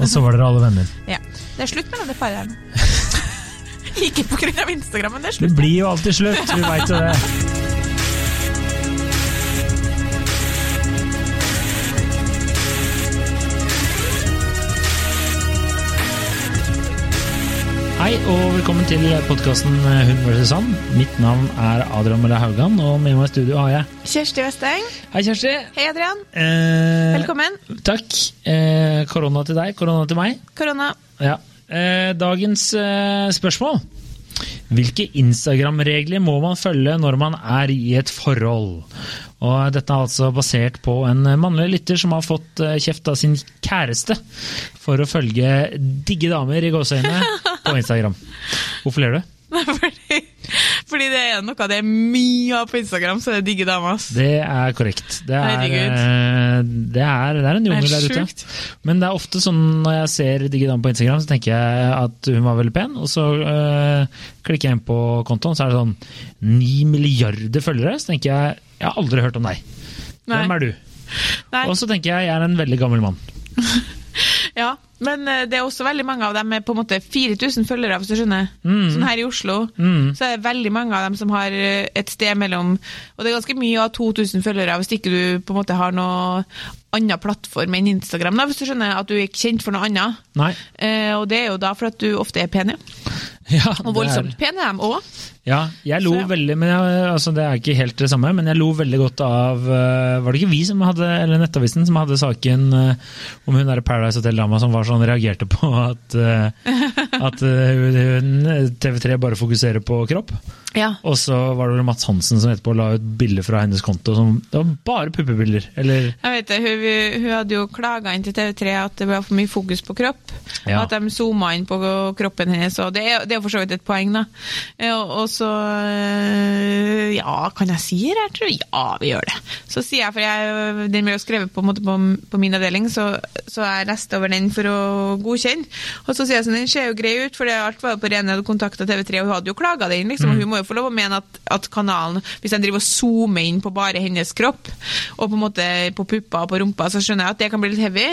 Og så var dere alle venner. Ja. Det er slutt mellom det paret her. Ikke av Instagram, men det er Det blir jo alltid slutt, vi veit jo det. Hei og velkommen til podkasten Hun vs. Sand. Mitt navn er Adrian Mølle Haugan, og med meg i studio har jeg Kjersti Westeng. Hei, Kjersti. Hei, Adrian. Eh, Velkommen. Takk. Eh, korona til deg, korona til meg. Korona. Ja. Eh, dagens eh, spørsmål. Hvilke Instagram-regler må man følge når man er i et forhold? Og Dette er altså basert på en mannlig lytter som har fått eh, kjeft av sin kjæreste for å følge digge damer i gåseøynene på Instagram. Hvorfor ler du? Fordi, fordi det er noe det er mye av på Instagram, så er det digge damer. Det er korrekt. Det er, eh, det er, det er en jungel er der ute. Men det er ofte sånn når jeg ser digge damer på Instagram, så tenker jeg at hun var veldig pen, og så øh, klikker jeg inn på kontoen, så er det sånn ni milliarder følgere. Så tenker jeg jeg har aldri hørt om deg. Nei. Hvem er du? Nei. Og så tenker jeg jeg er en veldig gammel mann. Ja, men eh, det er også veldig mange av dem med på en måte 4000 følgere, hvis du skjønner. Sånn her i Oslo, Mm. så er det veldig mange av dem som har eh, et sted mellom Og det er ganske mye av 2000 følgere hvis ikke du på en måte har noe annen plattform enn Instagram, da, hvis du skjønner at du er kjent for noe annet. Eh, og det er jo da for at du ofte er pen, ja. Ja, Og voldsomt pen er de òg. Ja, jeg lo Så ja. veldig, men jeg, altså det er ikke helt det samme, men jeg lo veldig godt av eh, Var det ikke vi som hadde, eller Nettavisen som hadde saken eh, om hun der Paradise Hotel-dama som var sånn, reagerte på at, eh, at eh, hun- TV3 bare fokuserer på kropp? Ja. Og så var det vel Mats Hansen som etterpå la ut bilder fra hennes konto som Det var bare puppebilder. Eller Jeg vet det, hun, hun hadde jo klaga inn til TV3 at det var for mye fokus på kropp. Ja. At de zooma inn på kroppen hennes. Og det er, jo for så vidt et poeng, da. Og, og så eh, Ja, kan jeg si det? Jeg tror ja, vi gjør det. Så sier jeg, for jeg, den blir jo skrevet på, en på, på min avdeling, så, så jeg leste over den for å godkjenne. Og så sier jeg sånn, den ser jo grei ut, for det alt var jo på rene kontakta TV3, og hun hadde jo klaga den, liksom. Og hun må jo få lov å mene at, at kanalen, hvis de driver og zoomer inn på bare hennes kropp, og på en måte på puppa og på rumpa, så skjønner jeg at det kan bli litt heavy.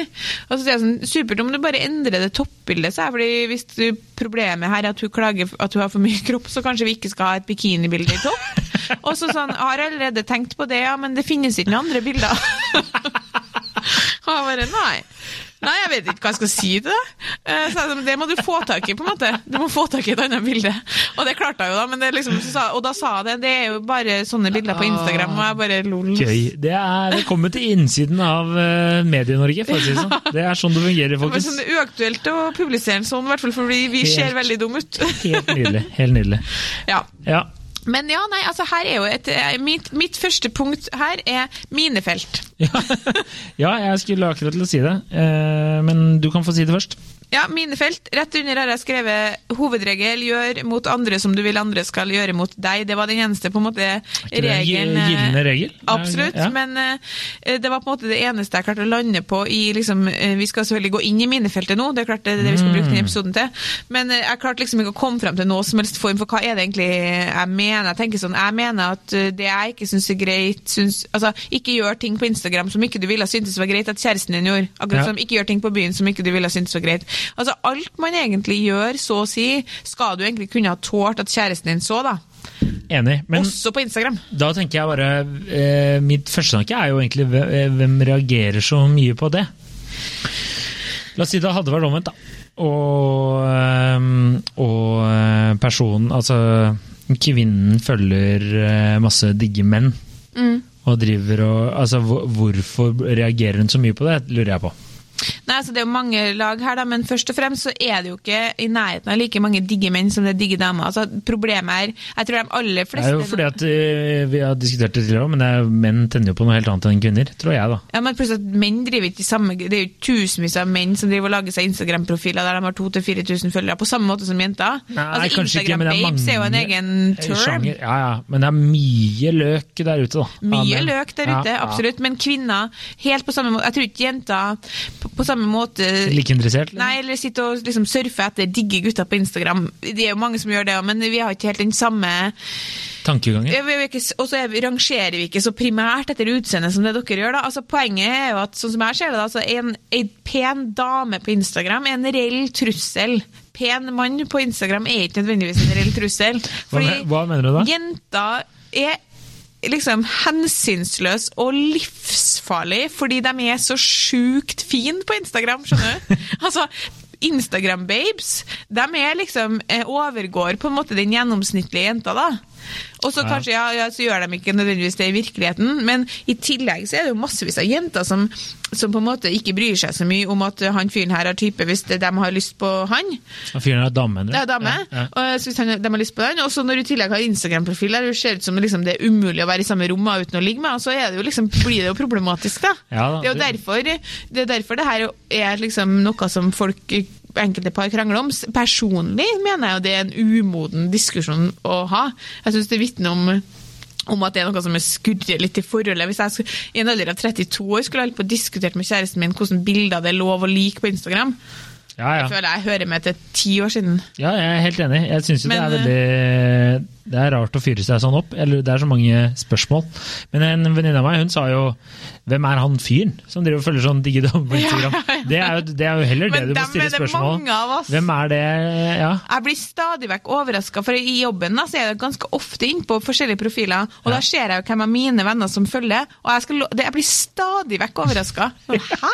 Og så sier jeg sånn, supert om du bare endrer det toppbildet, sa jeg, fordi hvis du, problemet her er at hun klager at hun har for mye kropp, så kanskje vi ikke skal ha et bikinibilde i topp. Og så sånn, har jeg allerede tenkt på det, ja, men det finnes ikke noen andre bilder. Og jeg bare, nei. Nei, jeg vet ikke hva jeg skal si til det. Eh, Så det må du få tak i, på en måte. Du må få tak i et annet bilde. Og det klarte jeg jo, da. Men det liksom, så og da sa jeg det. Det er jo bare sånne bilder på Instagram, og jeg bare lol. gøy. Det er kommet til innsiden av uh, Medie-Norge, for å si det sånn. Det er sånn det fungerer, folkens. sånn, det er uaktuelt å publisere en sånn, i hvert fall fordi vi Helt. ser veldig dumme ut. Helt nydelig. Helt nydelig. ja. Ja. Men ja, nei, altså her er jo et eh, mitt, mitt første punkt her er minefelt. Ja. ja, jeg skulle akkurat til å si det, eh, men du kan få si det først. Ja, minefelt. Rett under har jeg skrevet hovedregel gjør mot andre som du vil andre skal gjøre mot deg. Det var den eneste på en måte regelen. eh, gylne regel? Absolutt, Ja. men uh, det var på en måte det eneste jeg klarte å lande på i liksom uh, Vi skal selvfølgelig gå inn i minefeltet nå, det er klart det er det vi skal bruke denne episoden til. Men uh, jeg klarte liksom ikke å komme frem til noe som helst form for hva er det egentlig jeg mener. Jeg tenker sånn, jeg mener at det jeg ikke syns er greit synes, Altså, ikke gjør ting på Instagram som ikke du ville syntes var greit at kjæresten din gjorde. Akkurat Ja. som ikke gjør ting på byen som ikke du ville syntes var greit. Altså, alt man egentlig gjør, så å si, skal du egentlig kunne ha tålt at kjæresten din så, da. Enig. Men Også på Instagram. da tenker jeg bare eh, Mitt første tanke er jo egentlig eh, hvem reagerer så mye på det? La oss si det hadde vært omvendt, da. Og, eh, og eh, personen Altså, kvinnen følger masse digge menn. Og driver og Altså, hvorfor reagerer hun så mye på det, lurer jeg på. Nei, altså Det er jo mange lag her, da, men først og fremst så er det jo ikke i nærheten av like mange digge menn som det er digge damer. Altså Problemet er Jeg tror de aller fleste Det er jo fordi at eh, Vi har diskutert det tidligere òg, men er, menn tenner jo på noe helt annet enn kvinner, tror jeg, da. Ja, men plutselig at menn driver ikke i samme Det er jo tusenvis av menn som driver og lager seg Instagram-profiler der de har 2000-4000 følgere, på samme måte som jenter. Nei, altså kanskje ikke, men det er Instagram-babes er jo en egen term. Ja, ja, men det er mye løk der ute, da. Mye Ja, løk der ute, absolutt. Men kvinner, helt på samme måte Jeg tror ikke jenter på, samme måte Like interessert? Eller? Nei, eller sitte og liksom surfe etter digge gutter på Instagram. Det er jo mange som gjør det, men vi har ikke helt den samme Tankegangen? Og så er rangerer vi ikke så primært etter utseende som det dere gjør. da. Altså Poenget er jo at sånn som jeg ser det, da, så en, en pen dame på Instagram er en reell trussel. Pen mann på Instagram er ikke nødvendigvis en reell trussel. Hva mener du da? Jenter er liksom hensynsløs og livsfarlig fordi de er så sjukt fine på Instagram, skjønner du? altså, Instagram-babes, de er liksom eh, overgår på en måte den gjennomsnittlige jenta, da. Og så Ja. kanskje, ja, ja, så gjør de ikke nødvendigvis det i virkeligheten, men i tillegg så er det jo massevis av jenter som, som på en måte ikke bryr seg så mye om at han fyren her har type hvis de har lyst på han. Han Fyren er dame, mener du? Det er dame. Ja, ja. Og så hvis han, de har lyst på den, og så når du i tillegg har Instagram-profil der du ser ut som liksom det er umulig å være i samme rom uten å ligge med, så det jo liksom, blir det jo problematisk, da. Ja, da. det er jo derfor det, er derfor det her er liksom noe som folk enkelte par krangler om. Personlig mener jeg jo det er en umoden diskusjon å ha. Jeg syns det vitner om om at det er noe som er skurrer litt i forholdet. Hvis jeg skulle, i en alder av 32 år skulle holdt på å diskutert med kjæresten min hvordan bilder det er lov å like på Instagram, Ja, ja. jeg føler jeg hører med til ti år siden. ja, jeg er helt enig. Jeg syns jo det er veldig Det er rart å fyre seg sånn opp. Eller det er så mange spørsmål. Men en venninne av meg hun sa jo Hvem er han fyren som driver og følger sånn digge på Instagram? Det, er jo, det er jo heller det Men du må dem stille er det spørsmål mange av oss. Hvem er det? Ja. Jeg blir stadig vekk overraska, for i jobben da, så er jeg ganske ofte innpå forskjellige profiler, og da ser jeg jo hvem av mine venner som følger, og jeg, skal, lo- det, jeg blir stadig vekk overraska. Hæ?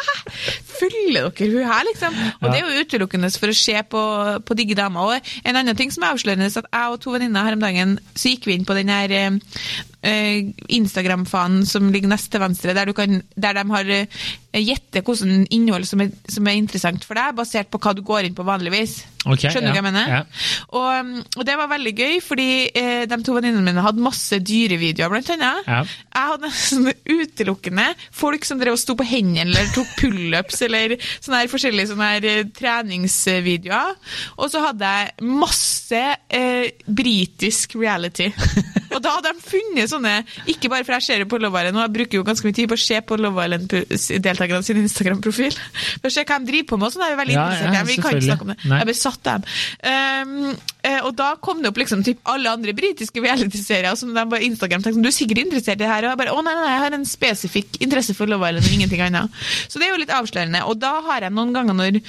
Følger dere hun her, liksom? Og det er jo utelukkende for å se på, på digge damer. Og en annen ting som er avslørende, er at jeg og to venninner her om dagen, så gikk vi inn på den her eh, Instagram-fanen som ligger nest til venstre, der, du kan, der de har eh, gjette hvilket innhold som er, som er interessant for deg, basert på hva du går inn på vanligvis. Okay, Skjønner du ja, hva jeg mener? ja. Og, um, og det var veldig gøy, fordi eh, de to venninnene mine hadde masse dyrevideoer, blant annet. Ja. Jeg hadde sånne utelukkende folk som drev og sto på hendene eller tok pullups eller sånne her forskjellige sånne her eh, treningsvideoer. Og så hadde jeg masse eh, britisk reality. Og da hadde de funnet sånne Ikke bare for jeg ser jo på Love Island, og jeg bruker jo ganske mye tid på å se på Love Island-deltakerne sin Instagram-profil. For å se hva de driver på med, sånn er vi veldig Ja, interessert ja, Vi kan ikke snakke om det. Nei. Jeg besatt dem. Um, og da kom det opp liksom typ alle andre britiske realityserier som de bare Instagram tenkte du er sikkert interessert i det her. Og jeg bare å nei, nei, jeg har en spesifikk interesse for Love Island og ingenting annet. Så det er jo litt avslørende. Og da har jeg noen ganger når jeg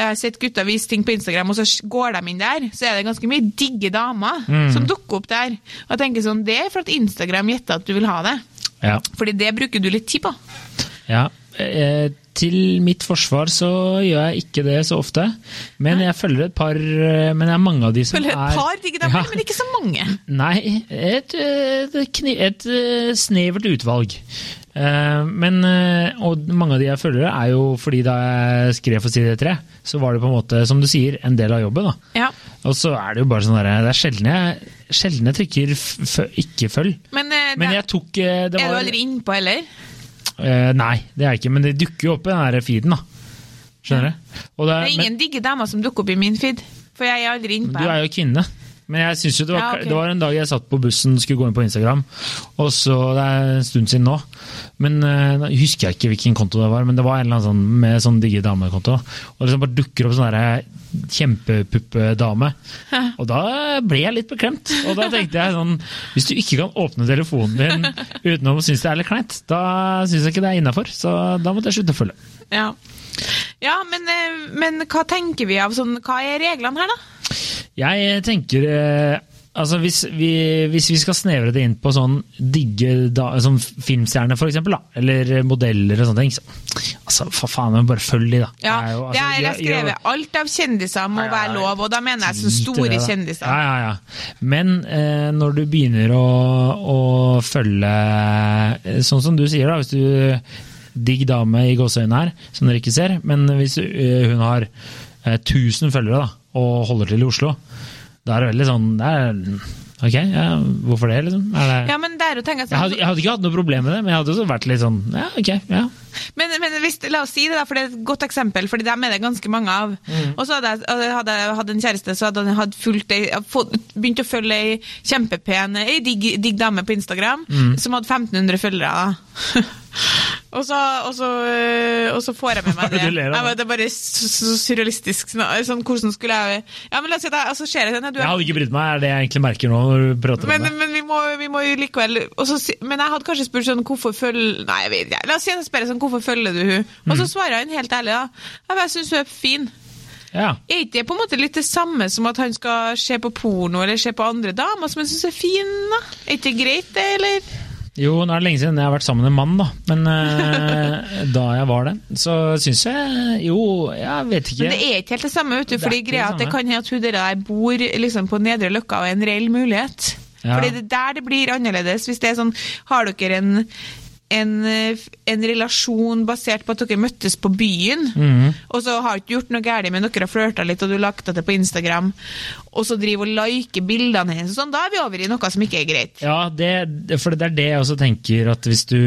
har sett gutta vise ting på Instagram, og så går de inn der, så er det ganske mye digge damer som dukker opp der. Og jeg tenker sånn, det er for at Instagram gjetter at du vil ha det. Ja. Fordi det bruker du litt tid på. Ja. Eh, til mitt forsvar så gjør jeg ikke det så ofte. Men jeg følger et par eh, Men det er mange av de som Følger er et par Ja. men ikke så mange. Nei, et, et, kni- et eh, snevert utvalg. Eh, Men, eh, og mange av de jeg følger, er jo fordi da jeg skrev for Side 3, så var det på en måte, som du sier, en del av jobben. da. Ja. Og så er det jo bare sånn der, det er sjelden jeg, sjelden jeg trykker ikke følg. Men, det, Men jeg tok det var, er du aldri innpå heller? Eh, Nei, det er jeg ikke, men det dukker jo opp i den der feeden, da. Skjønner du? Ja. det Det er- ingen ingen digge damer som dukker opp i min feed, for jeg er aldri inne på du er jo kvinne. Men jeg synes jo det var, Ja, okay. det var en dag jeg satt på bussen skulle gå inn på Instagram, og så, det er en stund siden nå, men nå husker jeg ikke hvilken konto det var, men det var en eller annen sånn med sånn digge damekonto, og liksom bare dukker opp sånn der kjempepuppedame, og da ble jeg litt beklemt, og da tenkte jeg sånn, hvis du ikke kan åpne telefonen din uten å synes det er litt kleint, da synes jeg ikke det er innenfor, så da måtte jeg slutte å følge. Ja, ja men, eh, men hva tenker vi av sånn Hva er reglene her, da? Jeg tenker eh, altså hvis vi, hvis vi skal snevre det inn på sånn digge da, sånn filmstjerner, for eksempel, da, eller modeller og sånne ting, så altså, for faen, men bare følg de, da. Ja, er jo, det altså, er de- jeg skrevet. Alt av kjendiser må Ja, ja, være lov, og da mener jeg sånne store det, kjendiser. Ja, ja, ja. Men eh, når du begynner å, å følge eh, Sånn som du sier, da, hvis du Digg dame i gåseøynene her, som dere ikke ser, men hvis eh, hun har eh, 1000 følgere da, og holder til i Oslo, da er det veldig sånn det er, Ok, ja, hvorfor det, liksom? Er det, Ja, men det er å tenke jeg jeg, hadde, sånn, jeg hadde ikke hatt noe problem med det, men jeg hadde også vært litt sånn Ja, ok, ja. Men, men hvis, la oss si det, da, for det er et godt eksempel, for dem er det ganske mange av. Mm. Og så hadde jeg hadde, hadde en kjæreste, så hadde han begynt å følge ei kjempepen, ei digg, digg dame på Instagram, Mm. som hadde 1500 følgere. da. Og så, og, så, øh, og så får jeg med meg det. Jeg det er bare så, surrealistisk. Sånn, hvordan skulle jeg Ja, men la oss si at jeg, altså, jeg sånn, du Jeg hadde ikke brydd meg, er det jeg egentlig merker nå når du prater men, om det. men vi, må, vi må jo likevel også, Men jeg hadde kanskje spurt sånn hvorfor følger Nei, jeg vet ikke. La oss si at jeg spør sånn, hvorfor følger du hun? Og Mm. så svarer han helt ærlig, da. Jeg syns hun er fin. Ja. Er ikke det på en måte litt det samme som at han skal se på porno eller se på andre damer som han syns er fine? Er ikke det greit, det, eller? Jo, nå er det lenge siden jeg har vært sammen med en mann, da. Men eh, da jeg var det, så syns jeg Jo, jeg vet ikke. Men det er ikke helt det samme, vet du. Fordi greia at det kan hende at hun der bor liksom på Nedre Løkka og er en reell mulighet. Ja. Fordi det er der det blir annerledes. Hvis det er sånn Har dere en en, eh, en relasjon basert på at dere møttes på byen, mm. og så har du ikke gjort noe galt, men dere har flørta litt, og du lagt det på Instagram, og så driver og liker bildene hennes, sånn, da er vi over i noe som ikke er greit. Ja, det, for det er det jeg også tenker at hvis du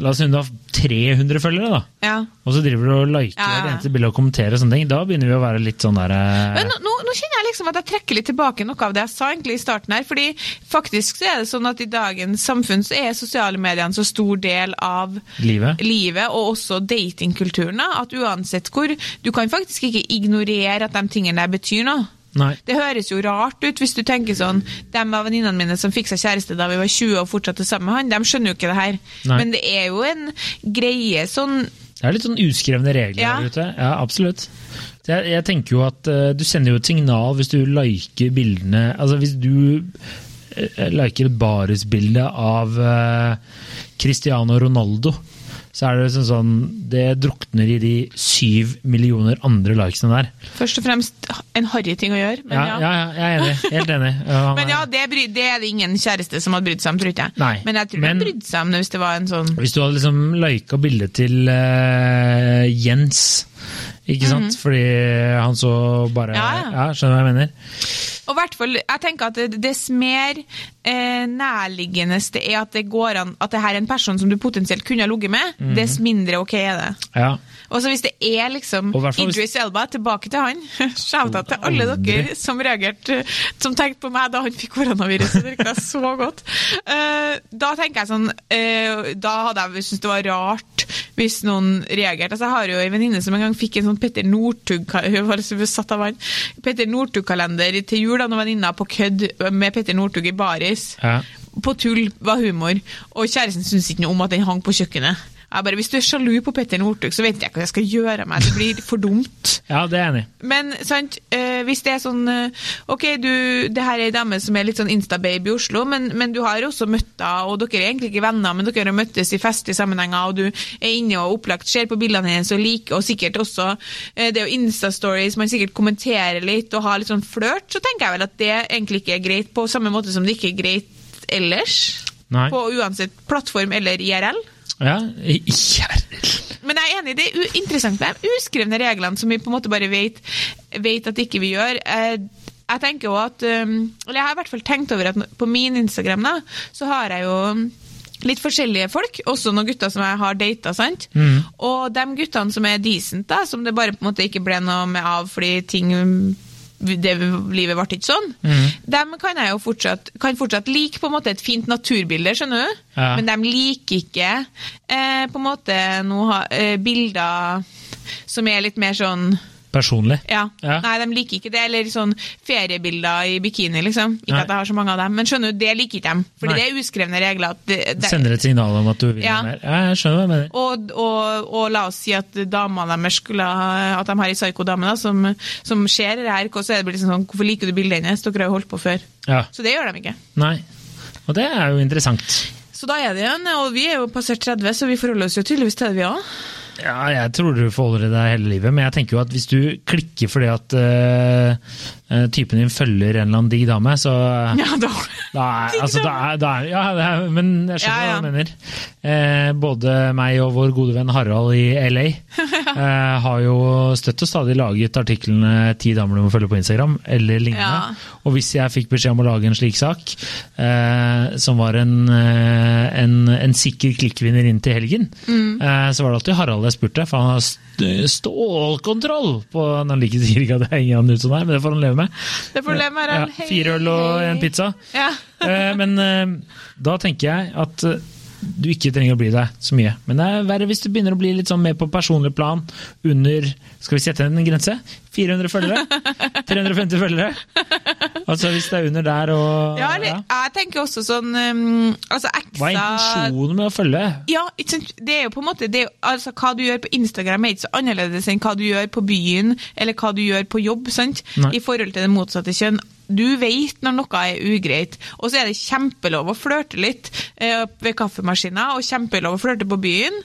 La oss si du har 300 følgere, da. Ja. Og så driver du og liker Ja, ja. eneste bilde og kommenterer og sånne ting. Da begynner vi å være litt sånn der eh, Men nå, nå, nå kjenner jeg liksom at jeg trekker litt tilbake noe av det jeg sa egentlig i starten her. fordi faktisk så er det sånn at i dagens samfunn så er sosiale medier en så stor del av Livet. livet, og også datingkulturen. At uansett hvor Du kan faktisk ikke ignorere at de tingene der betyr noe. Nei. Det høres jo rart ut hvis du tenker sånn De av venninnene mine som fikk seg kjæreste da vi var 20 og fortsatte sammen med han, de skjønner jo ikke det her. Nei. Men det er jo en greie sånn Det er litt sånn uskrevne regler Ja. der ute. Ja, absolutt. Jeg, jeg tenker jo at uh, du sender jo et signal hvis du liker bildene Altså hvis du eh, liker et barisbilde av eh, Cristiano Ronaldo, så er det sånn sånn Det drukner i de syv millioner andre likesene der. Først og fremst en harry ting å gjøre. Men Ja, ja. ja, jeg er enig. Helt enig. Men ja, det, bry, det er det ingen kjæreste som hadde brydd seg om, tror jeg. Nei, Men jeg tror men- de brydde seg om det hvis det var en sånn Hvis du hadde liksom lika bildet til uh, Jens, ikke sant? Fordi han så bare. Ja, ja, ja. Skjønner du hva jeg mener? Og hvert fall, jeg tenker at det- dess mer eh, nærliggende det er at det går an at det her er en person som du potensielt kunne ha ligget med, Mhm. dess mindre ok er det. Ja. Og så hvis det er liksom Idris Elba, tilbake til han. Shout-out til alle dere som reagerte, som tenkte på meg da han fikk koronaviruset. Det virka så godt. Uh, da tenker jeg sånn uh, Da hadde jeg syntes det var rart hvis noen reagerte. Altså, jeg har jo en venninne som en gang fikk en sånn Petter Northug-kalender Northug-kalender til jul, da noen venninner på kødd med Petter Northug i baris. Ja. På tull var humor. Og kjæresten syntes ikke noe om at den hang på kjøkkenet. Jeg bare, Hvis du er sjalu på Petter Northug, så vet jeg ikke hva jeg skal gjøre meg. Det blir for dumt. ja, det er enig. Men sant, eh, hvis det er sånn eh, Ok, du, det her er ei dame som er litt sånn Insta-babe i Oslo, men, men du har også møtt henne, og dere er egentlig ikke venner, men dere har møttes i festlige sammenhenger, og du er inne og opplagt ser på bildene hennes og liker, og sikkert også eh, Det er jo Insta-stories, man sikkert kommenterer litt og har litt sånn flørt, så tenker jeg vel at det egentlig ikke er greit, på samme måte som det ikke er greit ellers. Nei. På uansett plattform eller IRL. Ja, IRL. Men jeg er enig, det er interessant med de uskrevne reglene som vi på en måte bare vet, vet at ikke vi gjør. Eh, Jeg tenker jo at um, Eller jeg har i hvert fall tenkt over at på min Instagram da, så har jeg jo litt forskjellige folk, også noen gutter som jeg har data, sant? Og de guttene som er decent, da, som det bare på en måte ikke ble noe med av fordi ting det livet ble ikke sånn. Dem kan jeg jo fortsatt, kan fortsatt like på en måte et fint naturbilde, skjønner du? Ja. Men de liker ikke eh, på en måte noe, eh, bilder som er litt mer sånn Personlig. ja. Ja. Nei, de liker ikke det. Eller sånn feriebilder i bikini, liksom. Ikke Nei. at jeg har så mange av dem, men skjønner du, det liker ikke de. Fordi Nei. det er uskrevne regler. At det, det, Sender et signal om at du vil Ja. mer. Ja, jeg skjønner hva jeg mener. og, og, og la oss si at damene deres skulle ha At de har ei psyko-dame da, som, som ser det her, så er det liksom sånn Hvorfor liker du bildet hennes? Dere har jo holdt på før. Ja. Så det gjør de ikke. Nei. Og det er jo interessant. Så da er det igjen, og vi er jo passert 30, så vi forholder oss jo tydeligvis til det, vi òg. Ja, jeg tror du forholder deg hele livet, men jeg tenker jo at hvis du klikker fordi at øh, typen din følger en eller annen digg dame, så Ja, da. da er, altså, da er, da er, Ja, er, men jeg skjønner Ja, ja. hva du mener. Eh, både meg og vår gode venn Harald i LA eh, har jo støtt og stadig laget artiklene 'Ti damer du må følge på Instagram' eller lignende. Og hvis jeg fikk beskjed om å lage en slik sak, eh, som var en, eh, en, en sikker klikkvinner inn til helgen, Mm. eh, så var det alltid Harald jeg spurte, for han har stålkontroll på Han liker sikkert ikke at jeg henger han ut sånn her, men det får han leve med. Det får leve med. Ja, fire øl og en pizza. Ja. Eh, men eh, da tenker jeg at du ikke trenger å bry deg så mye. Men det er verre hvis du begynner å bli litt sånn mer på personlig plan under Skal vi sette en grense? 400 følgere? 350 følgere? Altså hvis det er under der og Ja, eller, ja. Jeg tenker også sånn um, altså Hva er intensjonen med å følge? Ja, det er jo på en måte det jo- altså, Hva du gjør på Instagram er ikke så annerledes enn hva du gjør på byen eller hva du gjør på jobb, sant? Nei. i forhold til det motsatte kjønn. Du vet når noe er ugreit, og så er det kjempelov å flørte litt eh, ved kaffemaskina, og kjempelov å flørte på byen,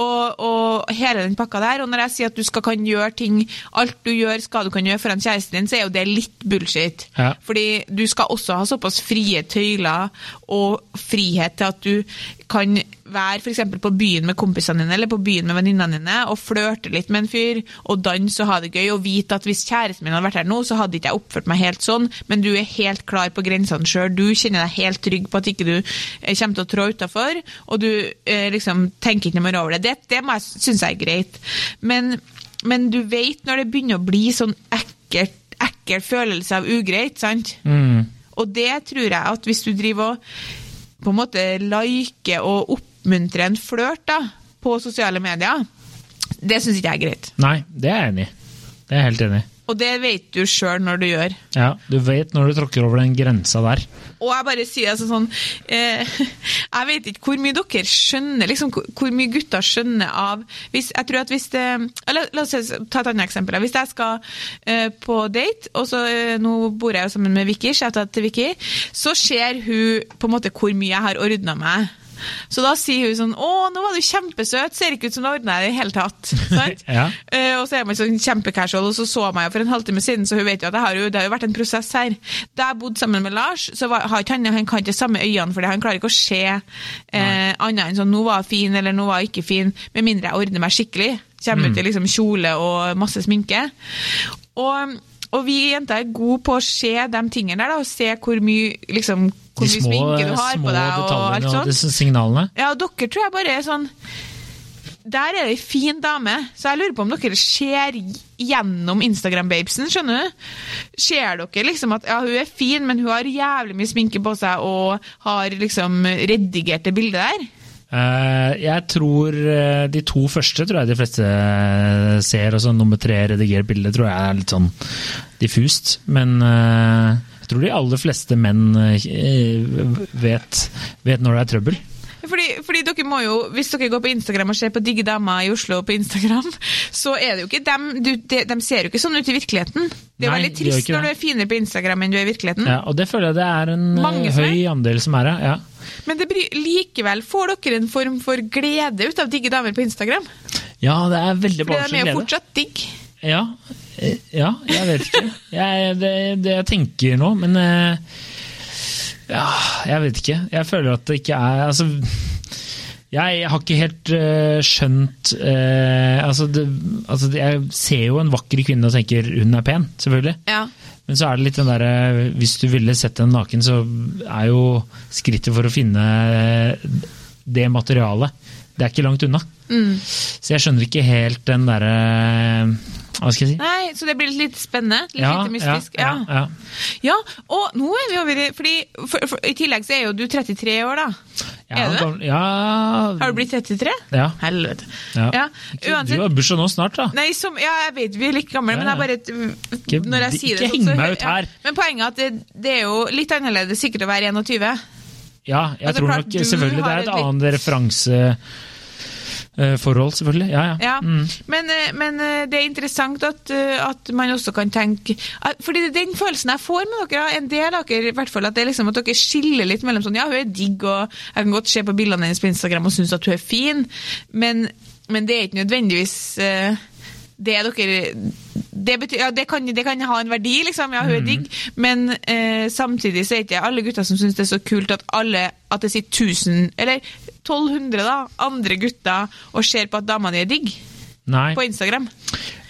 og, og hele den pakka der. Og når jeg sier at du skal kan gjøre ting, alt du gjør skal du kan gjøre foran kjæresten din, så er jo det litt bullshit. Ja. Fordi du skal også ha såpass frie tøyler og frihet til at du kan være f.eks. på byen med kompisene dine eller på byen med venninnene dine og flørte litt med en fyr og danse og ha det gøy og vite at hvis kjæresten min hadde vært her nå, så hadde ikke jeg oppført meg helt sånn, men du er helt klar på grensene sjøl. Du kjenner deg helt trygg på at ikke du ikke kommer til å trå utafor, og du eh, liksom tenker ikke noe mer over det. Det, det må jeg er greit. Men, men du vet når det begynner å bli sånn ekkelt, ekkel følelse av ugreit, sant? Mm. Og det tror jeg at hvis du driver og på en måte like og oppmuntrer en flørt da, på sosiale medier, det syns ikke jeg er greit. Nei, det er jeg enig i. Det er jeg helt enig i. Og det vet du sjøl når du gjør. Ja, du vet når du tråkker over den grensa der. Og jeg bare sier altså sånn eh, Jeg vet ikke hvor mye dere skjønner, liksom, hvor, mye gutter skjønner av hvis, Jeg tror at hvis det eller, La oss ta et annet eksempel. Hvis jeg skal eh, på date, og så eh, nå bor jeg jo sammen med Vicky, Vicky, så ser hun på en måte hvor mye jeg har ordna meg. Så da sier hun sånn 'Å, nå var du kjempesøt. Ser ikke ut som du ordna deg i det hele tatt.' Ja. uh, og så er man sånn kjempecasual, og så så meg for en halvtime siden, så hun vet jo at det har jo, det har jo vært en prosess her. Da jeg bodde sammen med Lars, så var, har ikke han, han kan ikke samme øynene, for han klarer ikke å se eh, annet enn sånn 'nå var jeg fin', eller 'nå var jeg ikke fin', med mindre jeg ordner meg skikkelig. Kommer ut i liksom kjole og masse sminke. Og, og vi jenter er gode på å se de tingene der, da, og se hvor mye, liksom, hvor mye sminke du har på deg, og alt detaljene og sånt. disse signalene. Ja, og dere tror jeg bare er sånn Der er det ei fin dame, så jeg lurer på om dere ser gjennom Instagram-babesen, skjønner du? Ser dere liksom at ja, hun er fin, men hun har jævlig mye sminke på seg og har liksom redigert det bildet der? Eh, jeg tror eh, de to første tror jeg de fleste eh, ser, og så nummer tre redigert bilde tror jeg er litt sånn diffust. Men jeg tror de aller fleste menn eh, vet, vet når det er trøbbel. Fordi, fordi dere må jo, Hvis dere går på Instagram og ser på digge damer i Oslo på Instagram, så er det jo ikke dem, du, de, de ser jo ikke sånn ut i virkeligheten. Det er Nei, veldig trist når du er finere på Instagram enn du er i virkeligheten. Ja, og det føler jeg det er en eh, Mange høy andel som er det. Ja. Men det blir, likevel får dere en form for glede ut av digge damer på Instagram. ja, det er veldig Fordi de er jo glede. fortsatt digg. Ja, ja, jeg vet ikke. Jeg, det, det jeg tenker nå, men eh, Ja, jeg vet ikke. Jeg føler at det ikke er Altså, jeg har ikke helt eh, skjønt eh, altså, det, altså Jeg ser jo en vakker kvinne og tenker hun er pen, selvfølgelig. Ja. Men så er det litt den derre Hvis du ville sett henne naken, så er jo skrittet for å finne det materialet Det er ikke langt unna. Mm. Så jeg skjønner ikke helt den derre Hva skal jeg si? Nei, så det blir litt spennende. Litt lite mystisk. Ja, Ja, ja, ja. og nå er vi over i fordi for, for, I tillegg så er jo du 33 år, da. ja. Er du det? Ja, Har du blitt 33? Ja. Helvete. ja. Ja, Du har bursdag nå snart, da. Nei, som, ja, jeg vet vi er like gamle, Ja, men jeg bare Ikke- Når jeg sier det så- meg ut ja. her. Men poenget er at det, det er jo litt annerledes sikkert å være 21. Ja, jeg Altså, tror nok selvfølgelig Det er et et annet referanseforhold, selvfølgelig. Ja, ja. Ja, Mm. men, eh, men eh, det er interessant at, eh, at man også kan tenke at- Fordi det den følelsen jeg får med dere, en del av dere, i hvert fall, at det er liksom at dere skiller litt mellom sånn Ja, hun er digg, og jeg kan godt se på bildene hennes på Instagram og synes at hun er fin, men, men det er ikke nødvendigvis eh, det dere det, betyr, ja, det, kan, det kan ha en verdi, liksom. Ja, hun er digg. Men eh, samtidig så er ikke alle gutter som syns det er så kult at alle at det sitter 1000, eller 1200 da, andre gutter og ser på at dama di er digg Nei. på Instagram.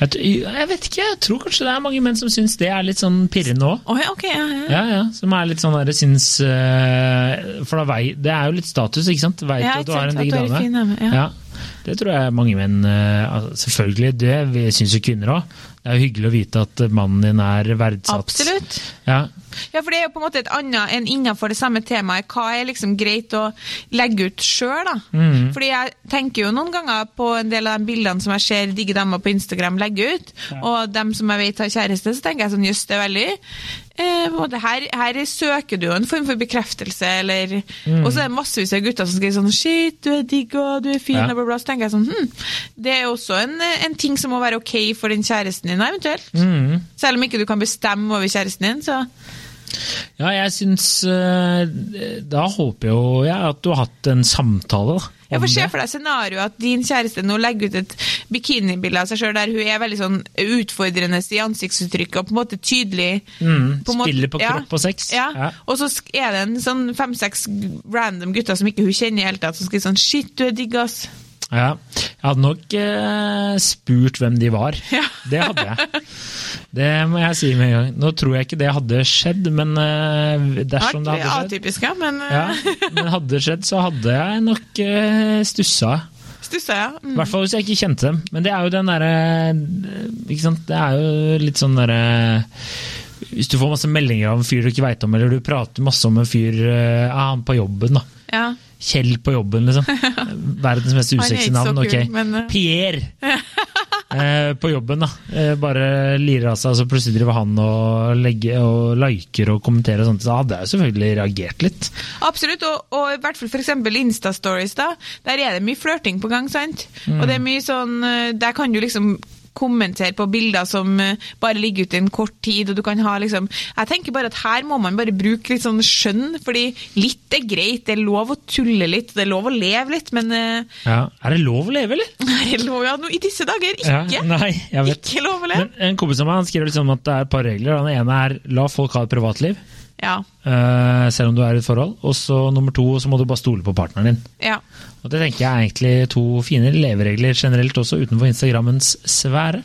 Jeg, jeg vet ikke, jeg tror kanskje det er mange menn som syns det er litt sånn pirrende òg. Oh, ok, ja, ja. Ja, ja, som er litt sånn der, syns eh, For da vei, det er jo litt status, ikke sant? Veit at du har en digg dame, ja. Det tror jeg mange menn eh, Selvfølgelig, det syns jo kvinner òg. Det er jo hyggelig å vite at mannen din er verdsatt. Absolutt. Ja. Ja, for det er jo på en måte et annet enn innenfor det samme temaet. Hva er liksom greit å legge ut sjøl, da? Mm. Fordi jeg tenker jo noen ganger på en del av de bildene som jeg ser digge damer på Instagram legge ut, og dem som jeg vet har kjæreste, så tenker jeg sånn jøss, det er veldig eh, her, her søker du jo en form for bekreftelse, eller Mm. Og så er det massevis av gutter som skriver sånn Shit, du er digg, og du er fin, Ja. og bla, bla. Så tenker jeg sånn hm, det er også en, en ting som må være ok for den kjæresten din, eventuelt. Mm. Selv om ikke du kan bestemme over kjæresten din, så Ja, jeg syns eh, Da håper jo jeg at du har hatt en samtale, da. Ja, får Se for deg scenarioet at din kjæreste nå legger ut et bikinibilde av seg sjøl der hun er veldig sånn utfordrende i ansiktsuttrykket og på en måte tydelig. Mm, på Spiller måte- på ja, kropp og sex. Ja. Ja. Og så er det en sånn fem-seks random gutter som ikke hun kjenner i hele tatt, som skriver sånn Shit, du er digg, ass. Ja. Jeg hadde nok eh, spurt hvem de var. Ja. Det hadde jeg. Det må jeg si med en gang. Nå tror jeg ikke det hadde skjedd, men eh, dersom det hadde skjedd Atypisk, ja, men eh, ja, Men hadde det skjedd, så hadde jeg nok eh, stussa. stussa, ja. I Mm. hvert fall hvis jeg ikke kjente dem. Men det er jo den derre Ikke sant. Det er jo litt sånn derre Hvis du får masse meldinger av en fyr du ikke veit om, eller du prater masse om en fyr eh, han på jobben, da. ja. Kjell på jobben, liksom. Verdens mest usexy navn. ok. men, eh. Pierre! Eh, på jobben, da. Eh, bare lirer av seg, og så plutselig driver han og legger og liker og kommenterer og sånt. Så hadde jeg selvfølgelig reagert litt. Absolutt, og, og i hvert fall eksempel Insta-stories, da. Der er det mye flørting på gang, sant? Og det er mye sånn eh, Der kan du liksom kommentere på bilder som eh, bare ligger ute en kort tid, og du kan ha liksom Jeg tenker bare at her må man bare bruke litt sånn skjønn, fordi litt er greit, det er lov å tulle litt, det er lov å leve litt, men eh, Ja, Er det lov å leve, eller? Er det lov, ja, nå, i disse dager ikke! Ja, nei, jeg vet. Ikke lov å leve! Men en kompis av meg han skriver liksom at det er et par regler. Den ene er la folk ha et privatliv, Ja. Uh, selv om du er i et forhold. Og så nummer to, så må du bare stole på partneren din. ja. Og Det tenker jeg er egentlig to fine leveregler generelt også, utenfor Instagrammens sfære.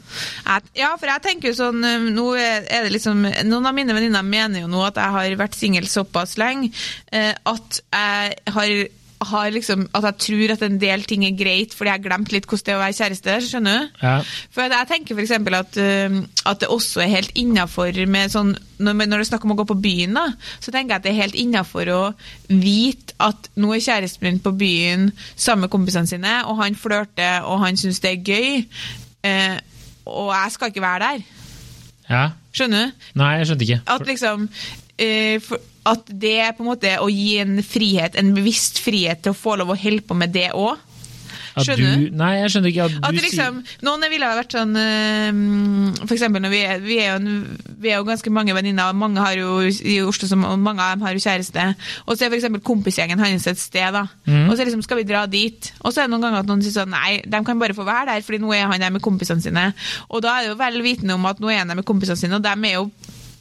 Ja, for jeg tenker jo sånn um, nå er er det liksom, Noen av mine venninner mener jo nå at jeg har vært singel såpass lenge eh, at jeg har, har liksom, at jeg tror at en del ting er greit fordi jeg har glemt litt hvordan det er å være kjæreste. skjønner du? Ja. For jeg tenker eksempel at, um, at det også er helt innafor med sånn når, når det er snakk om å gå på byen, da, så tenker jeg at det er helt innafor å vite at nå er kjæresten min på byen sammen med kompisene sine, og han flørter, og han syns det er gøy, eh, og jeg skal ikke være der. ja. Skjønner du? Nei, jeg skjønte ikke. At liksom eh, for, At det er på en måte å gi en frihet, en bevisst frihet til å få lov å holde på med det òg. Skjønner du, nei, jeg skjønner ikke at du At liksom, noen ville ha vært sånn eh, For eksempel når vi er, vi er, jo, en- vi er jo ganske mange venninner, og mange har jo i Oslo som, og mange av dem har jo kjæreste. Og så er eksempel kompisgjengen hans et sted, da. Mm. Og så liksom skal vi dra dit. Og så er det noen ganger at noen sier sånn nei, de kan bare få være der, fordi nå er han der med kompisene sine. Og da er det jo vel vitende om at nå er han der med kompisene sine, og de er jo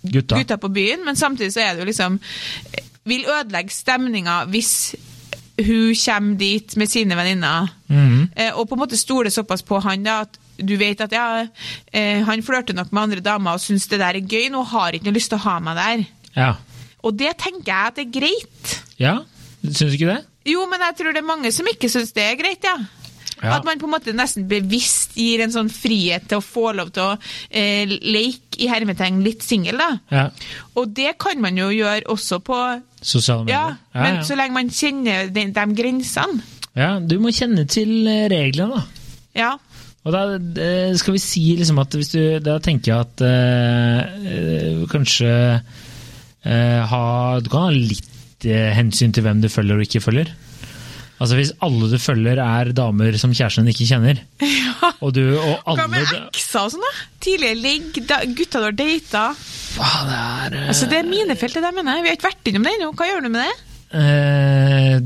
gutta. gutta på byen, men samtidig så er det jo liksom Vil ødelegge stemninga hvis hun kommer dit med sine venninner, mm. og på en måte stoler såpass på han da, at du vet at ja, eh, han flørter nok med andre damer og syns det der er gøy, nå har ikke noe lyst til å ha meg der. Ja. Og det tenker jeg at er greit. ja? Syns du ikke det? Jo, men jeg tror det er mange som ikke syns det er greit, ja. Ja. At man på en måte nesten bevisst gir en sånn frihet til å få lov til å eh, leke i hermetegn litt singel, da. Ja. Og det kan man jo gjøre også på Sosiale medier. Ja, men så lenge man kjenner de, de grensene. ja, du må kjenne til eh, reglene, da. Ja. Og da eh, skal vi si liksom at hvis du Da tenker jeg at eh, eh, kanskje eh, ha Du kan ha litt hensyn til hvem du følger og ikke følger. Altså Hvis alle du følger er damer som kjæresten din ikke kjenner, og du og Hva med ekser og sånn, da? Tidligere ligg, gutta du har data. Det er eh, Altså, det er minefeltet, det mener jeg. Vi har ikke vært innom det ennå. Hva gjør du med det? eh,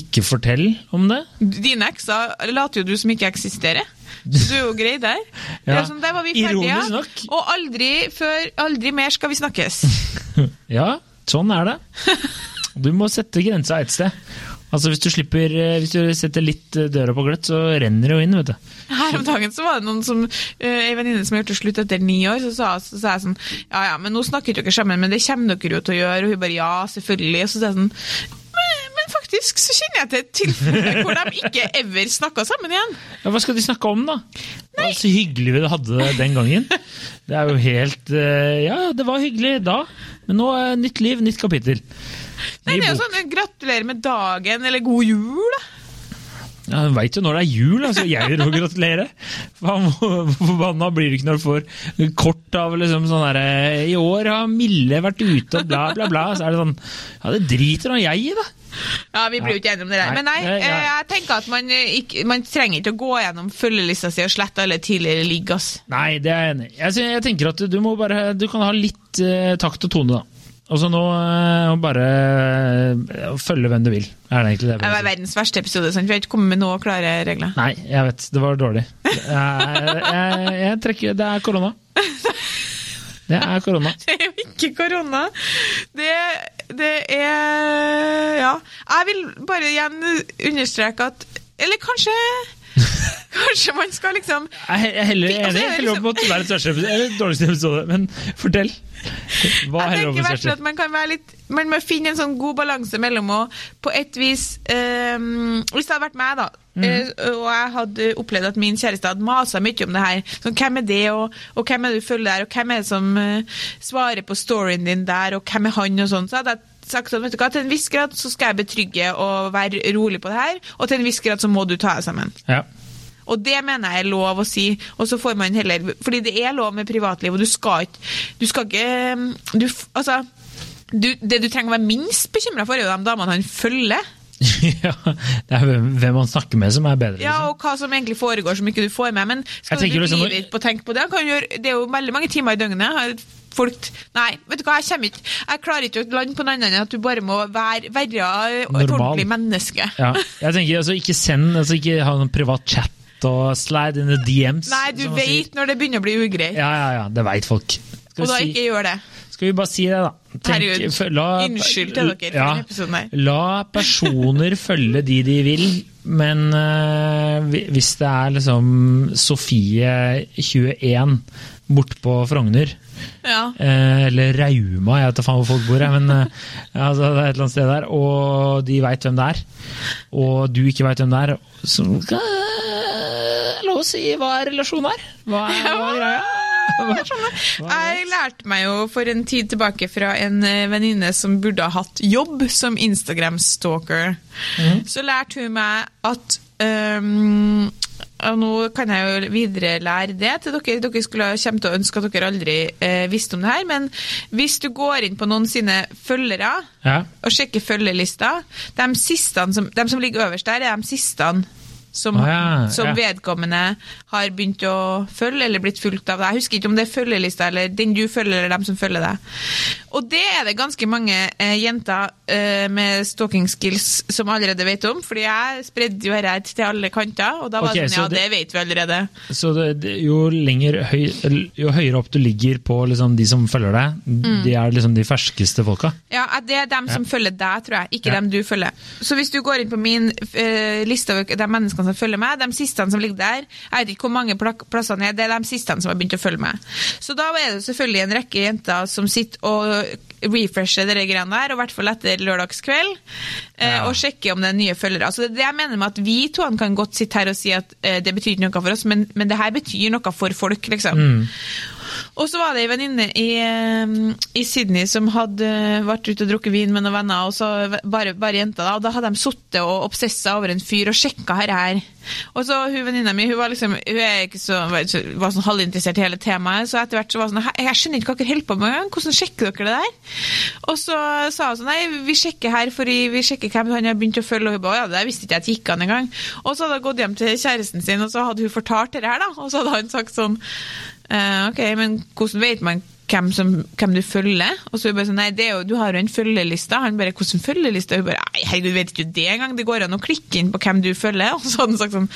Ikke fortell om det. Dine ekser later jo du som ikke eksisterer. Så du er jo grei der. Ja. sånn, der var vi ferdige. Ironisk. Og aldri før, aldri mer skal vi snakkes. Ja, sånn er det. Du må sette grensa et sted. Altså Hvis du slipper, eh, hvis du setter litt eh, døra på gløtt, så renner det jo inn. vet du. Her om dagen så var det noen som, eh, en venninne som har gjort det slutt etter ni år, så sa, så sa jeg sånn Ja ja, men nå snakker dere sammen, men det kommer dere jo til å gjøre. Og hun bare ja, selvfølgelig. Og så sa jeg sånn men, faktisk så kjenner jeg til et tilfelle hvor de ikke ever snakka sammen igjen. Ja, hva skal de snakke om, da? Var så hyggelig vi hadde det den gangen. Det er jo helt eh, Ja, det var hyggelig da, men nå er nytt liv, nytt kapittel. Nei, det er jo sånn gratulerer med dagen, eller god jul, da. Ja, Du veit jo når det er jul, altså. Jeg vil jo gratulere. Forbanna blir du ikke når du får kort av liksom sånn derre I år har Mille vært ute og bla, bla, bla. Så er det sånn Ja, det driter nå jeg i, da. Ja, vi blir jo ikke enige om det der. Men nei, eh, jeg tenker at man, eh, ikke, man trenger ikke å gå gjennom følgelista si og slette alle tidligere ligg, ass. Nei, det er jeg enig i. Jeg, tenker at du må bare Du kan ha litt uh, takt og tone, da. Og så nå eh, bare eh, følge hvem du vil. Er det egentlig det? Det var verdens verste episode, sant? Vi har ikke kommet med noen klare regler. Nei, jeg vet. Det var dårlig. Jeg, jeg, jeg trekker Det er korona. Det er korona. Det er jo ikke korona. Det, det er Ja. Jeg vil bare igjen understreke at Eller kanskje Kanskje man skal liksom Jeg er heller Altså, enig. Jeg er Heller opp mot verdens verste. Eller dårligste episode. Men fortell. Hva Jeg tenker hvert at man kan være litt Man må finne en sånn god balanse mellom å på et vis um, Hvis det hadde vært meg, da, eh, og jeg hadde opplevd at min kjæreste hadde masa mye om det her sånn, Hvem er det, og, og hvem er det du følger der, og hvem er det som uh, svarer på storyen din der, og hvem er han, og sånn, så hadde jeg sagt sånn, vet du hva, til en viss grad så skal jeg betrygge og være rolig på det her, og til en viss grad så må du ta deg sammen. Ja. Og det mener jeg er lov å si. Og så får man heller Fordi det er lov med privatliv, og du skal ikke Du skal ikke du, Altså du, Det du trenger å være minst bekymra for, er jo de damene han følger. ja. Det er hvem, man snakker med som er bedre. Ja, Liksom. Og hva som egentlig foregår som ikke du får med. Men skal du liksom- livet ditt på å tenke på det? Kan gjøre, det er jo veldig mange timer i døgnet. Folk, nei, vet du hva, jeg kommer ikke Jeg klarer ikke å lande på noe annet enn at du bare må være, være et ordentlig menneske. Ja. Jeg tenker altså Ikke send altså Ikke ha noen privat chat og slide in the DMs. Nei, du veit vet når det begynner å bli ugreit. Ja, ja, ja. Det veit folk. Skal og da si, ikke gjør det. skal vi bare si det, da? Herregud, f- la- unnskyld til dere for ja, denne episoden her. La personer følge de de vil, men uh, hvis det er liksom Sofie 21 bortpå Frogner Ja. Eh, eller Rauma, jeg vet da faen hvor folk bor, jeg, men eh, altså, det er et eller annet sted der. Og de veit hvem det er, og du ikke veit hvem det er. Så eh, lov å si hva er relasjonen her? Hva er, hva er greia? Er Jeg lærte meg jo for en tid tilbake fra en eh, venninne som burde ha hatt jobb som Instagram-stalker. Så lærte hun meg at um, og nå kan jeg jo videre lære det til dere. Dere skulle komme til å ønske at dere aldri eh, visste om det her, men hvis du går inn på noen sine følgere ja. og sjekker følgelista, de, som, de som ligger øverst der, er de siste som, ah, ja, som ja. vedkommende har begynt å følge eller blitt fulgt av deg. Jeg husker ikke om det er følgelista eller den du følger eller dem som følger deg. Og det er det ganske mange eh, jenter eh, med stalking skills som allerede vet om, fordi jeg spredde jo dette til alle kanter, og da var okay, det sånn, ja, det det- vet vi allerede. Så det, jo, lenger høy, jo høyere opp du ligger på liksom, de som følger deg, Mm. de er liksom de ferskeste folka. Ja, at Det er dem som følger deg, tror jeg, ikke Ja. dem du følger. Så hvis du går inn på min eh, liste over de menneskene som følger meg, de siste som ligger der, jeg vet ikke hvor mange plassene er, det er de siste som har begynt å følge meg. Så da er det selvfølgelig en rekke jenter som sitter og refresher de greiene der, og i hvert fall etter lørdagskveld, eh, Ja. og sjekke om det er nye følgere. Altså, det jeg mener med at vi to kan godt sitte her og si at eh, det betyr ikke noe for oss, men, men det her betyr noe for folk, liksom. Og så var det ei venninne i, eh, i Sydney som hadde vært ute og drukket vin med noen venner, og så bare, bare jenter, da. Og da hadde de sittet og obsessa over en fyr og sjekka her her. Og så hun venninna mi hun var liksom Hun er ikke så, var, sånn halvinteressert i hele temaet, så etter hvert så var hun sånn Jeg skjønner ikke hva dere holder på med engang. Hvordan sjekker dere det der? Og så sa hun sånn Nei, vi sjekker her, for vi sjekker hvem han har begynt å følge. Og hun ba, ja, det visste ikke jeg at gikk an engang. Og så hadde hun gått hjem til kjæresten sin, og så hadde hun fortalt det her, da. Og så hadde han sagt sånn Eh, ok, men hvordan vet man hvem, som, hvem du følger? Og så er hun bare sånn, nei, det er jo, du har jo en følgeliste. Han bare, hvordan følgeliste? Hun bare, nei, herregud, vet ikke det engang? Det går an å klikke inn på hvem du følger. Og så hadde han sagt sånn,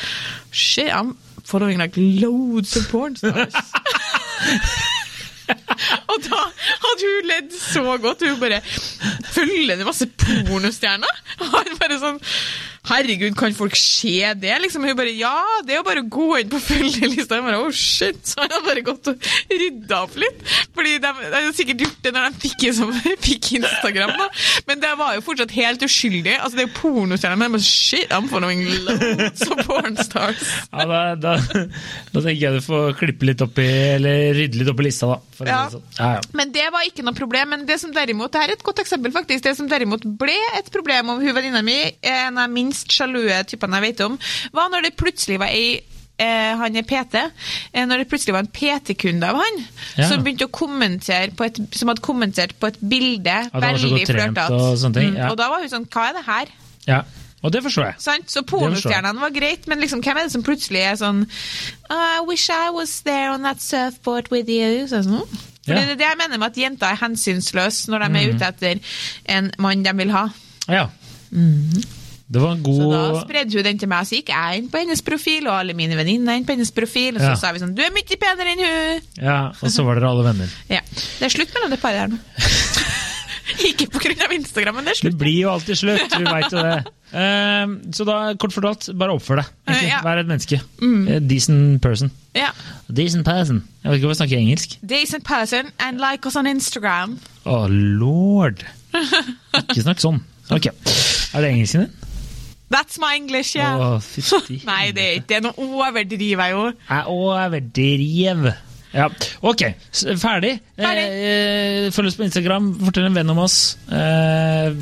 shit, I'm following like loads of porn stars. Og da hadde hun ledd så godt. Hun bare følger det masse pornostjerner. Og han bare sånn Herregud, kan folk se det? Liksom, hun bare Ja, det er jo bare å gå inn på følgelista. Jeg bare, oh shit, Så han har bare gått og rydda opp litt. Fordi de, de har sikkert gjort det når de fikk, som, fikk Instagram, da. Men det var jo fortsatt helt uskyldig. Altså, det er jo pornostjerner, men bare, shit, I'm following loads of pornstars. Ja, da, da, da tenker jeg du får klippe litt opp i, eller rydde litt opp i lista, da. Ja. sånn. ja, ja. Men det var ikke noe problem. Men det som derimot, det her er et godt eksempel faktisk, det som derimot ble et problem om hun venninna mi, en av minst sjalue typene jeg vet om, var når det plutselig var ei eh, han er PT. Eh, når det plutselig var en PT-kunde av han Ja. som begynte å kommentere på et, som hadde kommentert på et bilde veldig flørtete. og ja. Og da var hun sånn Hva er det her? ja. Og det forstår jeg. Sant? Så pornostjernene var greit, men liksom, hvem er det som plutselig er sånn I wish I was there on that surfboard with you. Så, sånn, «Hm?» Fordi. Det er det jeg mener med at jenter er hensynsløse når de er ute etter en mann de vil ha. Ja. Det var en god... Så da spredde hun den til meg, og så gikk jeg inn på hennes profil, og alle mine venninner inn på hennes profil, og så Ja. sa vi sånn Du er mye penere enn hun! Ja, og så var dere alle venner. Ja. Det er slutt mellom det paret her nå. Ikke av Instagram, men det er slutt. Det blir jo alltid slutt, vi veit jo det. Ehm, så da, kort fortalt, bare oppfør deg. egentlig. Ja. Mm. Vær et menneske. Eh, Decent person. Ja. Decent person. Jeg vet ikke om jeg snakker engelsk. Decent person, and like us on Instagram. Å, lord. Ikke snakk sånn. Ok. Er det engelsken din? That's my English, yeah. Å, fytti. Nei, det er ikke det. Nå overdriver jeg jo. Jeg overdriver. Ja, ok. Ferdig. Ferdig. Eh, følg oss på Instagram, fortell en venn om oss. Eh,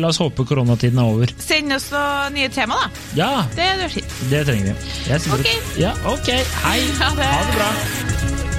la oss håpe koronatiden er over. Send oss noen nye tema, da. Ja, Det det, det trenger vi. Jeg Ok. Ja, ok. Hei. Ha det. Ha det bra.